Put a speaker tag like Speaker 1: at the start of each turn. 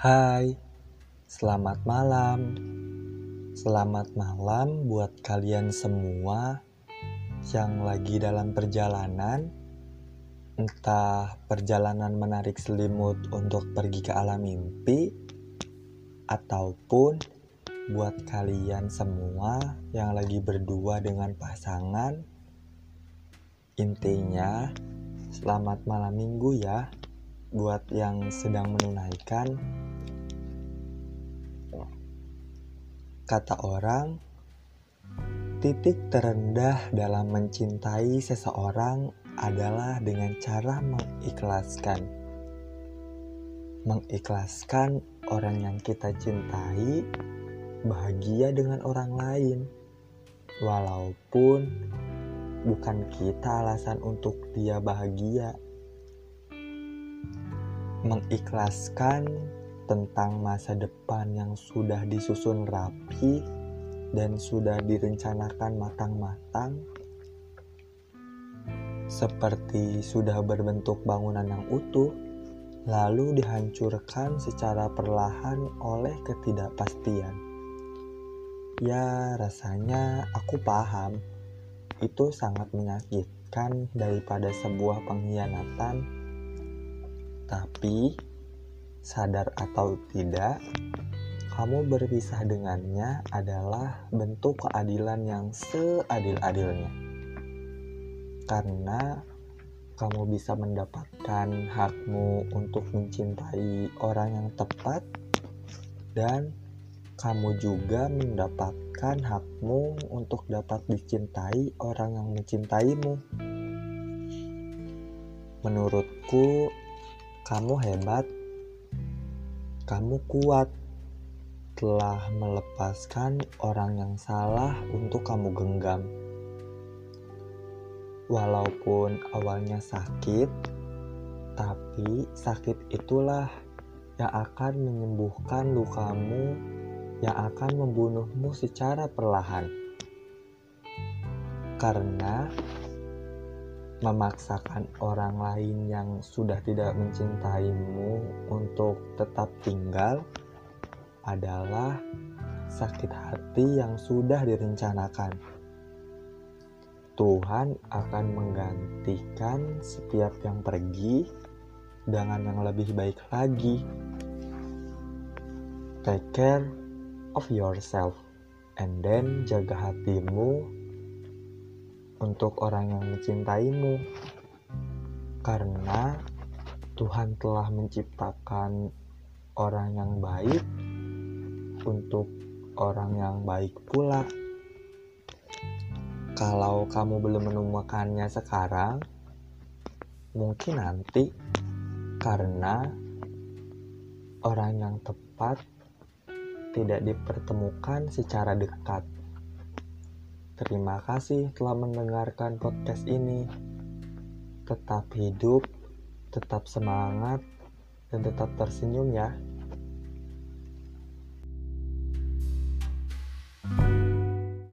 Speaker 1: Hai, selamat malam. Selamat malam buat kalian semua yang lagi dalam perjalanan, entah perjalanan menarik selimut untuk pergi ke alam mimpi, ataupun buat kalian semua yang lagi berdua dengan pasangan. Intinya, selamat malam minggu ya buat yang sedang menunaikan. Kata orang, titik terendah dalam mencintai seseorang adalah dengan cara mengikhlaskan. Mengikhlaskan orang yang kita cintai bahagia dengan orang lain, walaupun bukan kita alasan untuk dia bahagia mengikhlaskan tentang masa depan yang sudah disusun rapi dan sudah direncanakan matang-matang, seperti sudah berbentuk bangunan yang utuh, lalu dihancurkan secara perlahan oleh ketidakpastian. Ya, rasanya aku paham, itu sangat menyakitkan daripada sebuah pengkhianatan tapi, sadar atau tidak, kamu berpisah dengannya adalah bentuk keadilan yang seadil-adilnya. Karena kamu bisa mendapatkan hakmu untuk mencintai orang yang tepat dan kamu juga mendapatkan hakmu untuk dapat dicintai orang yang mencintaimu. Menurutku, kamu hebat, kamu kuat, telah melepaskan orang yang salah untuk kamu genggam. Walaupun awalnya sakit, tapi sakit itulah yang akan menyembuhkan lukamu yang akan membunuhmu secara perlahan. Karena memaksakan orang lain yang sudah tidak mencintaimu untuk tetap tinggal adalah sakit hati yang sudah direncanakan. Tuhan akan menggantikan setiap yang pergi dengan yang lebih baik lagi. Take care of yourself and then jaga hatimu untuk orang yang mencintaimu, karena Tuhan telah menciptakan orang yang baik untuk orang yang baik pula. Kalau kamu belum menemukannya sekarang, mungkin nanti karena orang yang tepat tidak dipertemukan secara dekat. Terima kasih telah mendengarkan podcast ini. Tetap hidup, tetap semangat, dan tetap tersenyum ya.